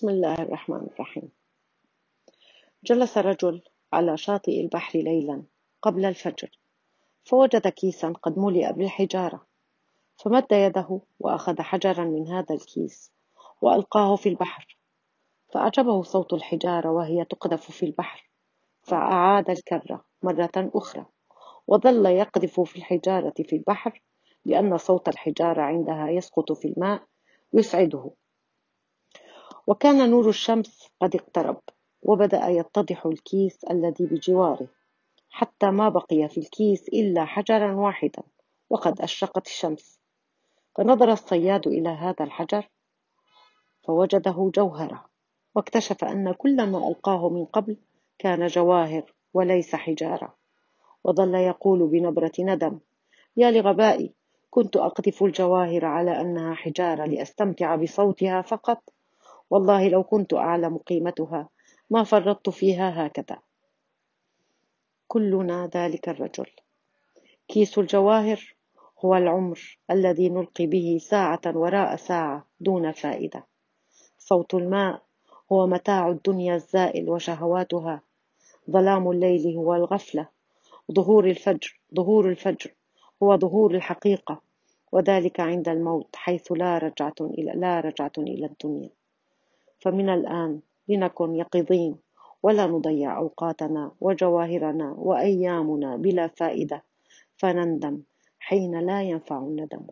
بسم الله الرحمن الرحيم. جلس رجل على شاطئ البحر ليلا قبل الفجر فوجد كيسا قد ملئ بالحجارة فمد يده وأخذ حجرا من هذا الكيس وألقاه في البحر فأعجبه صوت الحجارة وهي تقذف في البحر فأعاد الكرة مرة أخرى وظل يقذف في الحجارة في البحر لأن صوت الحجارة عندها يسقط في الماء يسعده. وكان نور الشمس قد اقترب وبدأ يتضح الكيس الذي بجواره حتى ما بقي في الكيس إلا حجرا واحدا وقد أشرقت الشمس. فنظر الصياد إلى هذا الحجر فوجده جوهرة واكتشف أن كل ما ألقاه من قبل كان جواهر وليس حجارة. وظل يقول بنبرة ندم يا لغبائي كنت أقذف الجواهر على أنها حجارة لأستمتع بصوتها فقط. والله لو كنت أعلم قيمتها ما فرطت فيها هكذا. كلنا ذلك الرجل. كيس الجواهر هو العمر الذي نلقي به ساعة وراء ساعة دون فائدة. صوت الماء هو متاع الدنيا الزائل وشهواتها. ظلام الليل هو الغفلة. ظهور الفجر ظهور الفجر هو ظهور الحقيقة. وذلك عند الموت حيث لا رجعة إلى لا رجعة إلى الدنيا. فمن الآن لنكن يقظين ولا نضيع أوقاتنا وجواهرنا وأيامنا بلا فائدة. فنندم حين لا ينفع الندم.